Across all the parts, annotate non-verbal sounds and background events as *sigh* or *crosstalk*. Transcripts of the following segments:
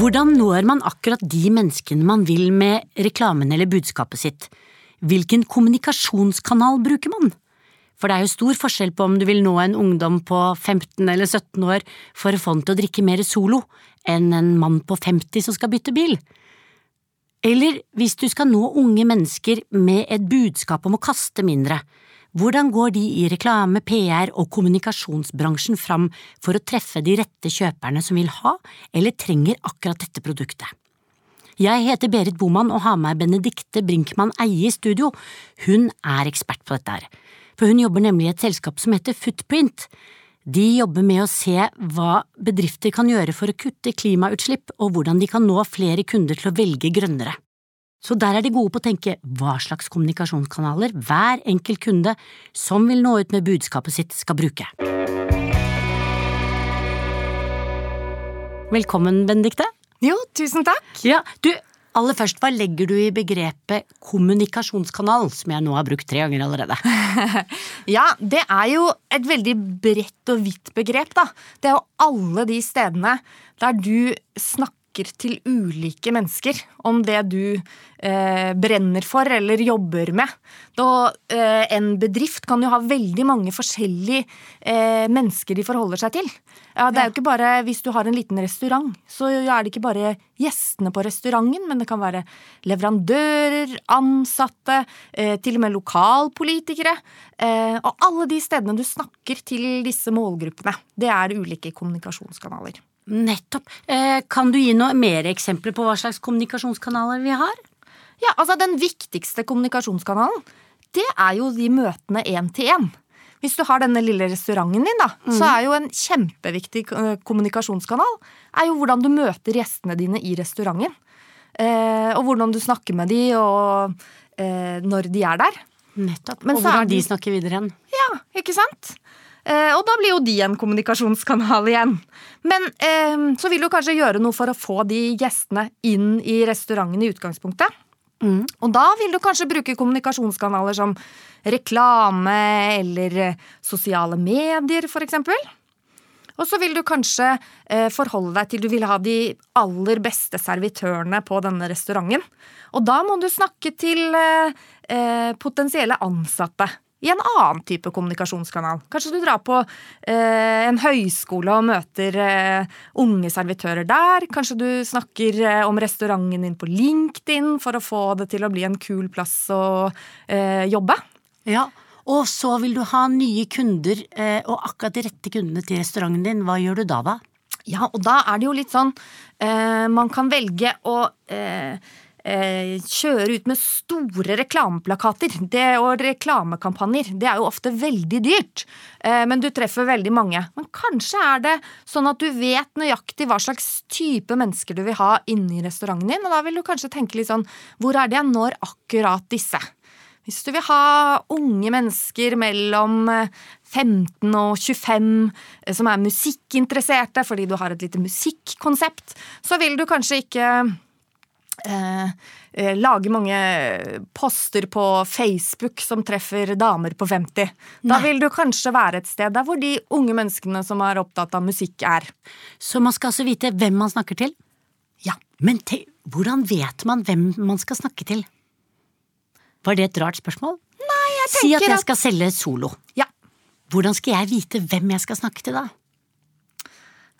Hvordan når man akkurat de menneskene man vil med reklamen eller budskapet sitt? Hvilken kommunikasjonskanal bruker man? For det er jo stor forskjell på om du vil nå en ungdom på 15 eller 17 år for å få den til å drikke mer Solo, enn en mann på 50 som skal bytte bil. Eller hvis du skal nå unge mennesker med et budskap om å kaste mindre, hvordan går de i reklame, PR og kommunikasjonsbransjen fram for å treffe de rette kjøperne som vil ha eller trenger akkurat dette produktet? Jeg heter Berit Boman og har med Benedikte Brinkmann Eie i studio. Hun er ekspert på dette her, for hun jobber nemlig i et selskap som heter Footprint. De jobber med å se hva bedrifter kan gjøre for å kutte klimautslipp, og hvordan de kan nå flere kunder til å velge grønnere. Så der er de gode på å tenke hva slags kommunikasjonskanaler hver enkelt kunde som vil nå ut med budskapet sitt, skal bruke. Velkommen, Benedikte. Jo, tusen takk. Ja, du, aller først, hva legger du i begrepet kommunikasjonskanal, som jeg nå har brukt tre ganger allerede? *laughs* ja, det er jo et veldig bredt og vidt begrep, da. Det er jo alle de stedene der du snakker snakker til ulike mennesker om det du eh, brenner for eller jobber med. Da, eh, en bedrift kan jo ha veldig mange forskjellige eh, mennesker de forholder seg til. Ja, det er jo ikke bare Hvis du har en liten restaurant, så er det ikke bare gjestene på restauranten, men det kan være leverandører, ansatte, eh, til og med lokalpolitikere. Eh, og alle de stedene du snakker til disse målgruppene, det er ulike kommunikasjonskanaler. Nettopp. Eh, kan du gi noe mer eksempler på hva slags kommunikasjonskanaler vi har? Ja, altså Den viktigste kommunikasjonskanalen, det er jo de møtene én til én. Hvis du har denne lille restauranten din, da, mm. så er jo en kjempeviktig eh, kommunikasjonskanal er jo hvordan du møter gjestene dine i restauranten. Eh, og hvordan du snakker med de, og eh, når de er der. Nettopp. Men og hvordan de snakker videre igjen. Ja, ikke sant? Eh, og da blir jo de en kommunikasjonskanal igjen. Men eh, så vil du kanskje gjøre noe for å få de gjestene inn i restauranten i utgangspunktet. Mm. Og da vil du kanskje bruke kommunikasjonskanaler som reklame eller eh, sosiale medier, f.eks. Og så vil du kanskje eh, forholde deg til du vil ha de aller beste servitørene på denne restauranten. Og da må du snakke til potensielle ansatte i en annen type kommunikasjonskanal. Kanskje du drar på eh, en høyskole og møter eh, unge servitører der. Kanskje du snakker eh, om restauranten din på LinkedIn for å få det til å bli en kul plass å eh, jobbe. Ja, og så vil du ha nye kunder, eh, og akkurat de rette kundene til restauranten din. Hva gjør du da, da? Ja, og da er det jo litt sånn eh, Man kan velge å eh, kjøre ut med store reklameplakater det, og reklamekampanjer. Det er jo ofte veldig dyrt, eh, men du treffer veldig mange. Men kanskje er det sånn at du vet nøyaktig hva slags type mennesker du vil ha inni restauranten din, og da vil du kanskje tenke litt sånn hvor er det jeg når akkurat disse? Hvis du vil ha unge mennesker mellom 15 eh, og 25 eh, som er musikkinteresserte fordi du har et lite musikkonsept, så vil du kanskje ikke Eh, eh, lage mange poster på Facebook som treffer damer på 50. Da Nei. vil du kanskje være et sted der hvor de unge menneskene som er opptatt av musikk, er. Så man skal altså vite hvem man snakker til? Ja. Men te, hvordan vet man hvem man skal snakke til? Var det et rart spørsmål? Nei, jeg tenker at Si at jeg skal selge solo. Ja. Hvordan skal jeg vite hvem jeg skal snakke til da?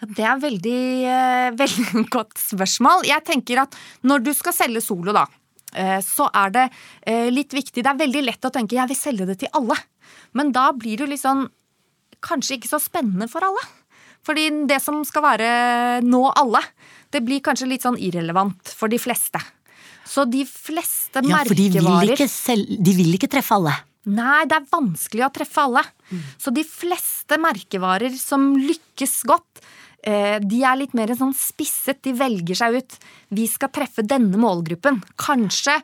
Det er veldig, eh, *laughs* veldig godt spørsmål. Jeg tenker at når du skal selge solo, da, eh, så er det eh, litt viktig Det er veldig lett å tenke 'jeg vil selge det til alle', men da blir det litt sånn Kanskje ikke så spennende for alle. Fordi det som skal være nå alle, det blir kanskje litt sånn irrelevant for de fleste. Så de fleste ja, for de vil, de vil ikke treffe alle. Nei, det er vanskelig å treffe alle. Mm. Så de fleste merkevarer som lykkes godt, de er litt mer sånn spisset. De velger seg ut. Vi skal treffe denne målgruppen. Kanskje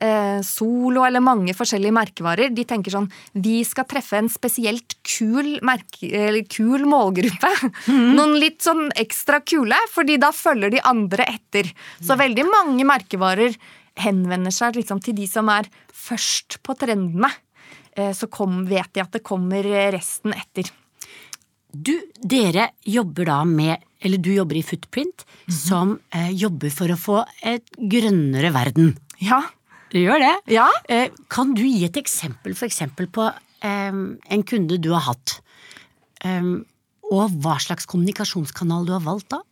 eh, Solo eller mange forskjellige merkevarer. De tenker sånn Vi skal treffe en spesielt kul, merke, kul målgruppe. Mm. Noen litt sånn ekstra kule, fordi da følger de andre etter. Så veldig mange merkevarer henvender seg liksom til de som er først på trendene. Eh, så kom, vet de at det kommer resten etter. Du, dere jobber da med eller du jobber i Footprint, som eh, jobber for å få et grønnere verden. Ja. Du gjør det? Ja. Eh, kan du gi et eksempel for eksempel på eh, en kunde du har hatt, eh, og hva slags kommunikasjonskanal du har valgt da?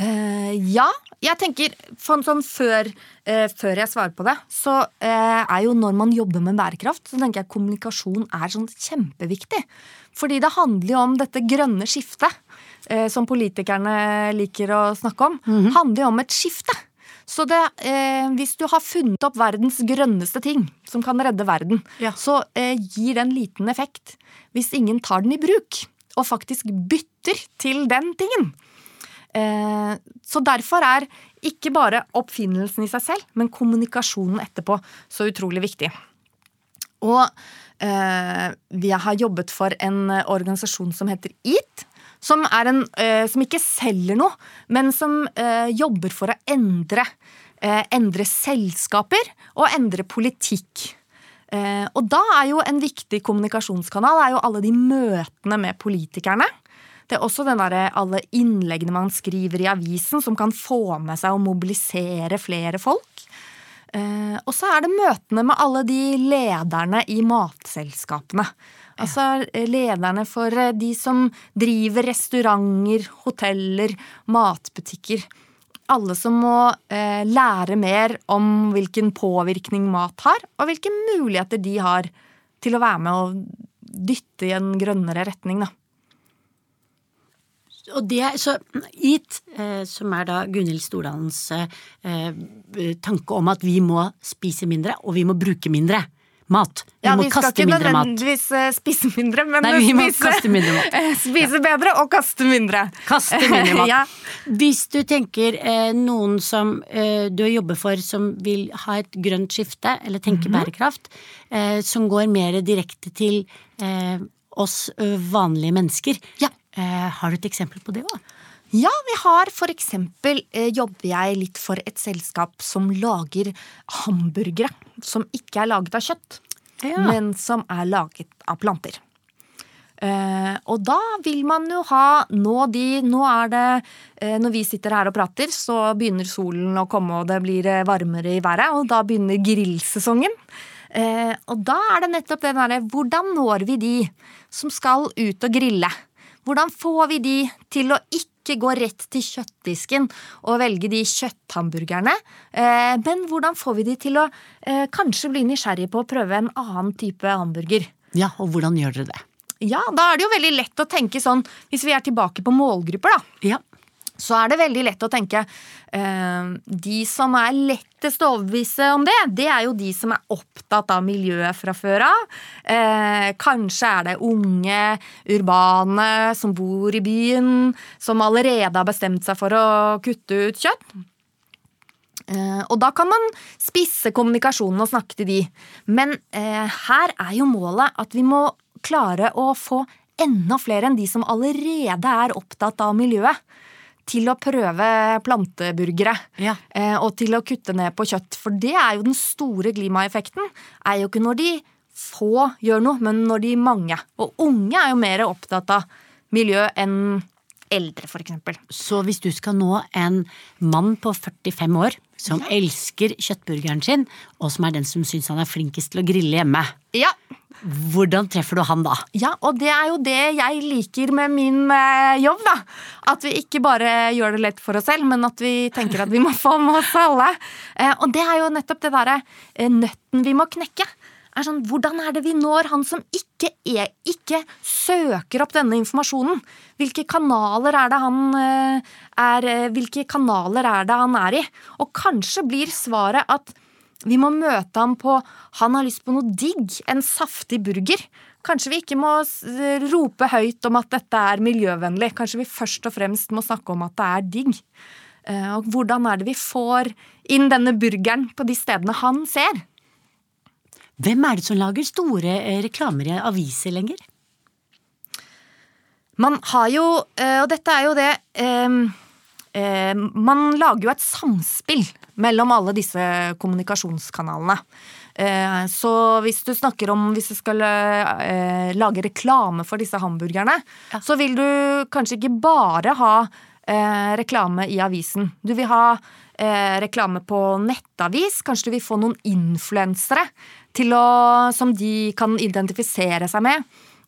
Eh, ja, jeg tenker sånn, sånn før, uh, før jeg svarer på det, så uh, er jo når man jobber med bærekraft, så tenker jeg kommunikasjon er sånn kjempeviktig. Fordi det handler jo om dette grønne skiftet, som politikerne liker å snakke om. handler jo om et skifte. Så det, eh, hvis du har funnet opp verdens grønneste ting som kan redde verden, Ja. så eh, gir det en liten effekt hvis ingen tar den i bruk og faktisk bytter til den tingen. Eh, så derfor er ikke bare oppfinnelsen i seg selv, men kommunikasjonen etterpå så utrolig viktig. Og eh, vi har jobbet for en organisasjon som heter EAT. Som, en, eh, som ikke selger noe, men som jobber for å endre, endre selskaper og endre politikk. Og da er jo en viktig kommunikasjonskanal er jo alle de møtene med politikerne. Det er også den der, alle innleggene man skriver i avisen som kan få med seg og mobilisere flere folk. Eh, og så er det møtene med alle de lederne i matselskapene. Altså eh, lederne for eh, de som driver restauranter, hoteller, matbutikker. Alle som må eh, lære mer om hvilken påvirkning mat har, og hvilke muligheter de har til å være med og dytte i en grønnere retning. Da. Og det, så EAT, eh, som er da Gunhild Stordalens eh, eh, tanke om at vi må spise mindre, og vi må bruke mindre mat. Vi Ja, må vi skal kaste ikke mindre mat. nødvendigvis eh, spise mindre, men Nei, vi må spise, kaste mindre mat. *laughs* eh, spise bedre og kaste mindre. Kaste mindre mat. *laughs* ja. Hvis du tenker eh, noen som eh, du jobber for som vil ha et grønt skifte, eller tenke Mhm. bærekraft, eh, som går mer direkte til eh, oss vanlige mennesker, Ja. Eh, har du et eksempel på det òg? Ja, vi har for eksempel eh, jobber jeg litt for et selskap som lager hamburgere som ikke er laget av kjøtt, Ja. men som er laget av planter. Eh, og da vil man jo ha nå de Nå er det eh, Når vi sitter her og prater, så begynner solen å komme, og det blir varmere i været, og da begynner grillsesongen. Eh, og da er det nettopp det derre Hvordan når vi de som skal ut og grille? Hvordan får vi de til å ikke gå rett til kjøttdisken og velge de kjøtthamburgerne? Eh, men hvordan får vi de til å eh, kanskje bli nysgjerrige på å prøve en annen type hamburger? Ja, og hvordan gjør dere det? Ja, da er det jo veldig lett å tenke sånn, hvis vi er tilbake på målgrupper, da Ja. Så er det veldig lett å tenke eh, De som er lettest å overbevise om det, det er jo de som er opptatt av miljøet fra før av. Eh, kanskje er det unge, urbane som bor i byen, som allerede har bestemt seg for å kutte ut kjøtt. Eh, og da kan man spisse kommunikasjonen og snakke til de. Men eh, her er jo målet at vi må klare å få enda flere enn de som allerede er opptatt av miljøet, til å prøve planteburgere. Ja. Eh, og til å kutte ned på kjøtt. For det er jo den store klimaeffekten. Er jo ikke når de få gjør noe, men når de mange. Og unge er jo mer opptatt av miljø enn eldre, eksempel. Så hvis du skal nå en mann på 45 år som elsker kjøttburgeren sin, og som er den som syns han er flinkest til å grille hjemme, Ja, hvordan treffer du han da? Ja, og det er jo det jeg liker med min eh, jobb, da. At vi ikke bare gjør det lett for oss selv, men at vi tenker at vi må få med oss alle. Eh, og det er jo nettopp det derre eh, nøtten vi må knekke. Er sånn, hvordan er det vi når han som ikke, er, ikke søker opp denne informasjonen? Hvilke kanaler er det han eh, er eh, Hvilke kanaler er det han er i? Og kanskje blir svaret at vi må møte ham på han har lyst på noe digg, en saftig burger. Kanskje vi ikke må rope høyt om at dette er miljøvennlig. Kanskje vi først og fremst må snakke om at det er digg. Eh, Og hvordan er det vi får inn denne burgeren på de stedene han ser? Hvem er det som lager store eh, reklamer i aviser lenger? Man har jo, eh, og dette er jo det eh, Man lager jo et samspill mellom alle disse kommunikasjonskanalene. Så hvis du snakker om hvis du skal lage reklame for disse hamburgerne, Ja. så vil du kanskje ikke bare ha reklame i avisen. Du vil ha reklame på nettavis. Kanskje du vil få noen influensere å- som de kan identifisere seg med.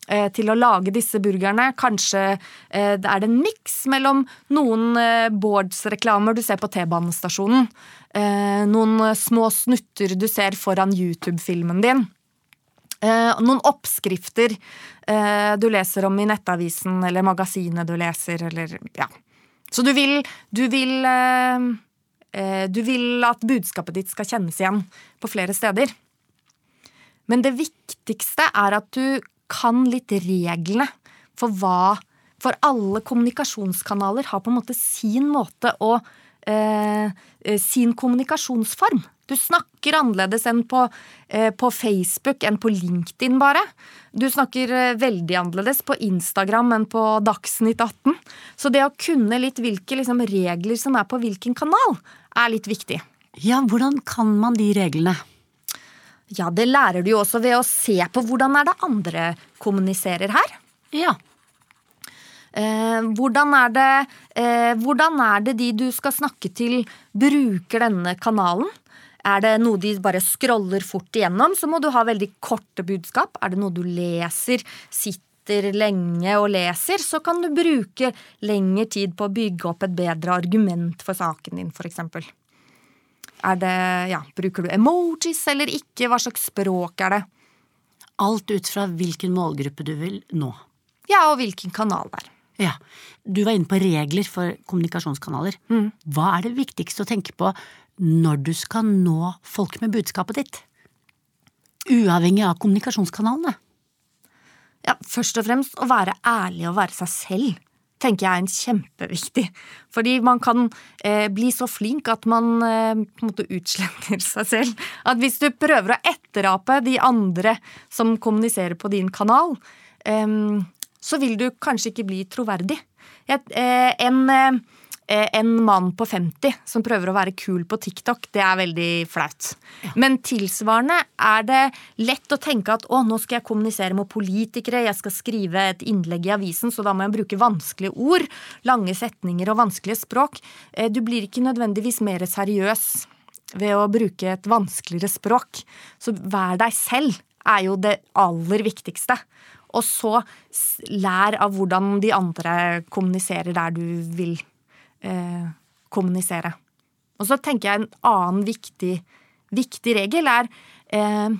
eh, Til å lage disse burgerne. Kanskje eh, er det en miks mellom noen eh, Bårds-reklamer du ser på T-banestasjonen. Noen små snutter du ser foran YouTube-filmen din. Noen oppskrifter du leser om i nettavisen eller magasinet du leser, eller ja. Så du vil, du vil Du vil at budskapet ditt skal kjennes igjen på flere steder. Men det viktigste er at du kan litt reglene for hva For alle kommunikasjonskanaler har på en måte sin måte å eh, eh, Sin kommunikasjonsform. Du snakker annerledes enn på, eh, på Facebook enn på LinkedIn, bare. Du snakker eh, veldig annerledes på Instagram enn på Dagsnytt 18. Så det å kunne litt hvilke liksom, regler som er på hvilken kanal, er litt viktig. Ja, hvordan kan man de reglene? Ja, det lærer du jo også ved å se på hvordan er det andre kommuniserer her. Ja. Eh, hvordan, er det, eh, hvordan er det de du skal snakke til, bruker denne kanalen? Er det noe de bare scroller fort igjennom, så må du ha veldig korte budskap. Er det noe du leser, sitter lenge og leser, så kan du bruke lengre tid på å bygge opp et bedre argument for saken din, f.eks. Er det, ja, Bruker du emojis eller ikke? Hva slags språk er det? Alt ut fra hvilken målgruppe du vil nå. Ja, og hvilken kanal det er. Ja. Du var inne på regler for kommunikasjonskanaler. Hva er det viktigste å tenke på når du skal nå folk med budskapet ditt? Uavhengig av kommunikasjonskanalene. Ja, Først og fremst å være ærlig og være seg selv tenker jeg er en kjempeviktig. Fordi man kan eh, bli så flink at man eh, på en måte utsletter *laughs* seg selv. At hvis du prøver å etterape de andre som kommuniserer på din kanal, eh, så vil du kanskje ikke bli troverdig. Jeg, eh, en, eh, en mann på 50 som prøver å være kul på TikTok, det er veldig flaut. Men tilsvarende er det lett å tenke at å, nå skal jeg kommunisere med politikere, jeg skal skrive et innlegg i avisen, så da må jeg bruke vanskelige ord, lange setninger og vanskelige språk. Eh, Du blir ikke nødvendigvis mer seriøs ved å bruke et vanskeligere språk. Så vær deg selv er jo det aller viktigste. Og så lær av hvordan de andre kommuniserer der du vil eh, kommunisere. Og så tenker jeg en annen viktig, viktig regel er eh,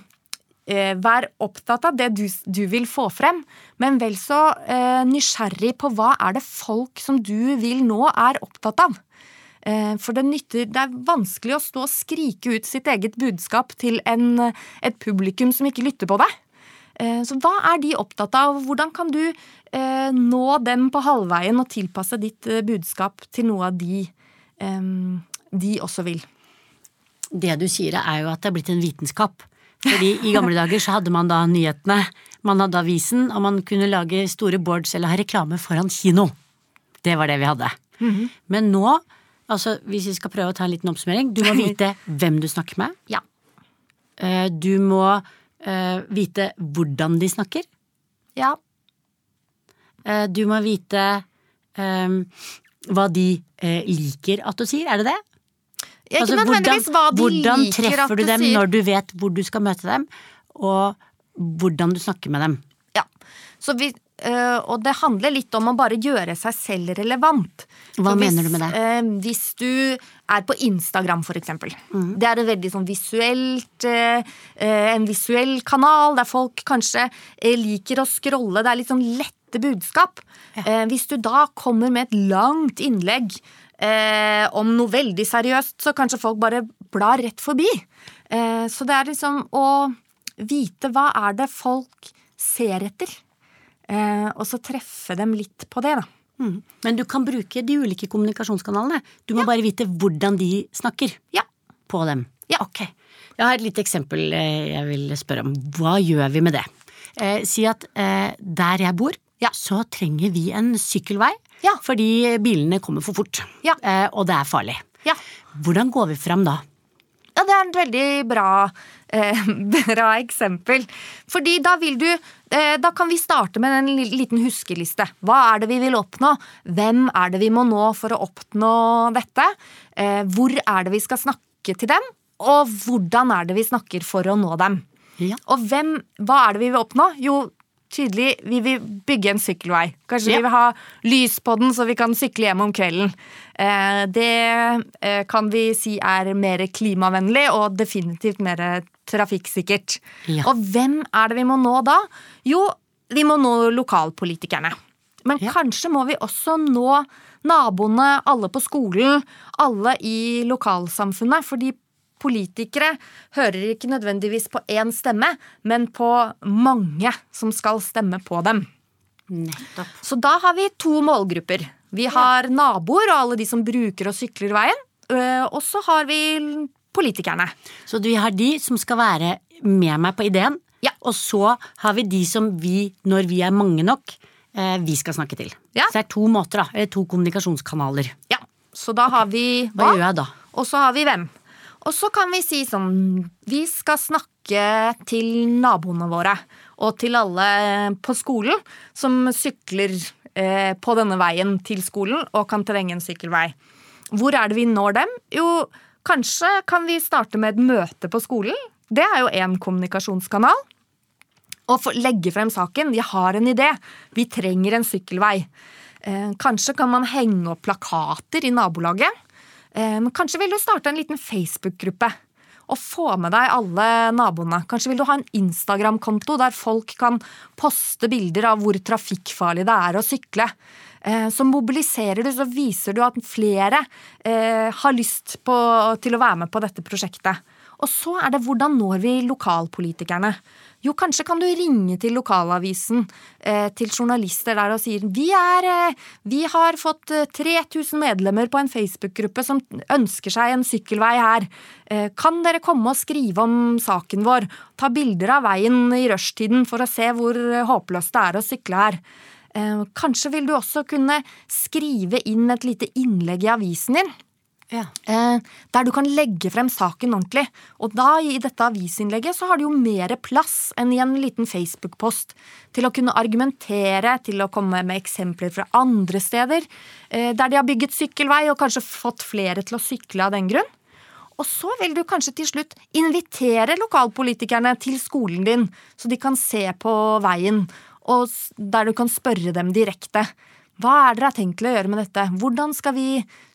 eh, Vær opptatt av det du, du vil få frem, men vel så eh, nysgjerrig på hva er det folk som du vil nå, er opptatt av. Eh, For det nytter Det er vanskelig å stå og skrike ut sitt eget budskap til en, et publikum som ikke lytter på deg. Eh, Så hva er de opptatt av? Hvordan kan du eh, nå dem på halvveien og tilpasse ditt eh, budskap til noe av de de også vil? Det du sier er jo at det er blitt en vitenskap. Fordi i gamle dager så hadde man da nyhetene, man hadde avisen, og man kunne lage store boards eller ha reklame foran kino. Det var det vi hadde. Men nå, altså hvis vi skal prøve å ta en liten oppsummering, du må *laughs* vite hvem du snakker med. Ja. Du må vite hvordan de snakker. Ja. Eh, Du må vite eh, hva de eh, liker at du sier, er det det? Ikke Altså, nødvendigvis hva de hvordan liker at treffer du du dem sier. når du vet hvor du skal møte dem, og hvordan du snakker med dem? Ja. Så vi, og det handler litt om å bare gjøre seg selv relevant. Hva hvis, mener du med det? øh, hvis du er på Instagram, eksempel. Mm. Det er en veldig sånn visuelt øh, En visuell kanal der folk kanskje liker å scrolle. Det er litt sånn lette budskap. Eh, hvis du da kommer med et langt innlegg eh, om noe veldig seriøst, så kanskje folk bare blar rett forbi. Eh, så det er liksom å vite hva er det folk ser etter, eh, og så treffe dem litt på det, da. Mm. Men du kan bruke de ulike kommunikasjonskanalene. Du må bare vite hvordan de snakker Ja. på dem. Ja. Ok. Jeg har et lite eksempel eh, jeg vil spørre om. Hva gjør vi med det? Eh, si at eh, der jeg bor, Ja. så trenger vi en sykkelvei. Ja. Fordi bilene kommer for fort. Ja. Eh, og det er farlig. Ja. Hvordan går vi fram da? Ja, det er et veldig bra Eh, *laughs* bra eksempel. Fordi da vil du eh, Da kan vi starte med en liten huskeliste. Hva er det vi vil oppnå? Hvem er det vi må nå for å oppnå dette? Eh, hvor er det vi skal snakke til dem? Og hvordan er det vi snakker for å nå dem? Ja. Og hvem, hva er det vi vil oppnå? Jo, tydelig, vi vil bygge en sykkelvei. Kanskje Ja. vi vil ha lys på den, så vi kan sykle hjem om kvelden. Eh, det eh, kan vi si er mer klimavennlig og definitivt mer trafikksikkert. Ja. Og hvem er det vi må nå da? Jo, vi må nå lokalpolitikerne. Men Ja. kanskje må vi også nå naboene, alle på skolen, alle i lokalsamfunnet. Fordi politikere hører ikke nødvendigvis på én stemme, men på mange som skal stemme på dem. Nettopp. Så da har vi to målgrupper. Vi har naboer og alle de som bruker og sykler veien. øh, Og så har vi politikerne. Så vi har de som skal være med meg på ideen, Ja. og så har vi de som vi, når vi er mange nok, eh, vi skal snakke til. Ja. Så det er to måter, da. Eller to kommunikasjonskanaler. Ja, Så da har vi Hva gjør jeg da? Og så har vi hvem. Og så kan vi si sånn Vi skal snakke til naboene våre. Og til alle på skolen som sykler eh, på denne veien til skolen og kan trenge en sykkelvei. Hvor er det vi når dem? Jo, kanskje kan vi starte med et møte på skolen. Det er jo én kommunikasjonskanal. Og legge frem saken. Vi har en idé. Vi trenger en sykkelvei. Eh, kanskje kan man henge opp plakater i nabolaget. Men kanskje vil du starte en liten Facebook-gruppe. Og få med deg alle naboene. Kanskje vil du ha en Instagram-konto der folk kan poste bilder av hvor trafikkfarlig det er å sykle. Eh, Så mobiliserer du, så viser du at flere eh, har lyst på, til å være med på dette prosjektet. Og så er det hvordan når vi lokalpolitikerne? Jo, kanskje kan du ringe til lokalavisen, eh, til journalister der og sier vi, eh, vi har fått eh, 3000 medlemmer på en Facebook-gruppe som ønsker seg en sykkelvei her. Eh, kan dere komme og skrive om saken vår? Ta bilder av veien i rushtiden for å se hvor eh, håpløst det er å sykle her. Eh, kanskje vil du også kunne skrive inn et lite innlegg i avisen din. Ja. Eh, der du kan legge frem saken ordentlig. Og da, i dette avisinnlegget, så har du jo mer plass enn i en liten Facebook-post til å kunne argumentere, til å komme med eksempler fra andre steder eh, der de har bygget sykkelvei og kanskje fått flere til å sykle av den grunn. Og så vil du kanskje til slutt invitere lokalpolitikerne til skolen din, så de kan se på veien, og der du kan spørre dem direkte. Hva er dere har tenkt til å gjøre med dette? Hvordan skal vi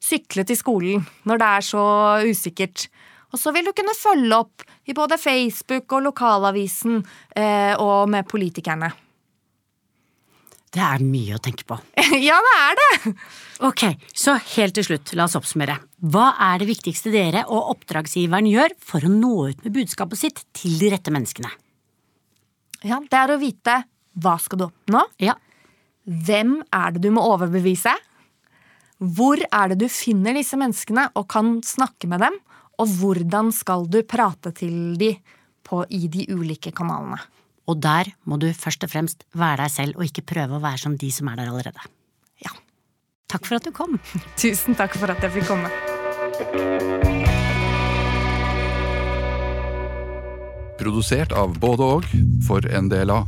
sykle til skolen når det er så usikkert? Og så vil du kunne følge opp i både Facebook og lokalavisen eh, og med politikerne. Det er mye å tenke på. *laughs* ja, det er det! Ok, så helt til slutt, la oss oppsummere. Hva er det viktigste dere og oppdragsgiveren gjør for å nå ut med budskapet sitt til de rette menneskene? Ja, Det er å vite hva skal du oppnå, Ja, Hvem er det du må overbevise? Hvor er det du finner disse menneskene og kan snakke med dem? Og hvordan skal du prate til de på, i de ulike kanalene? og der må du først og fremst være deg selv og ikke prøve å være som de som er der allerede. Ja. Takk for at du kom. *laughs* Tusen takk for at jeg fikk komme. Produsert av både og for en del av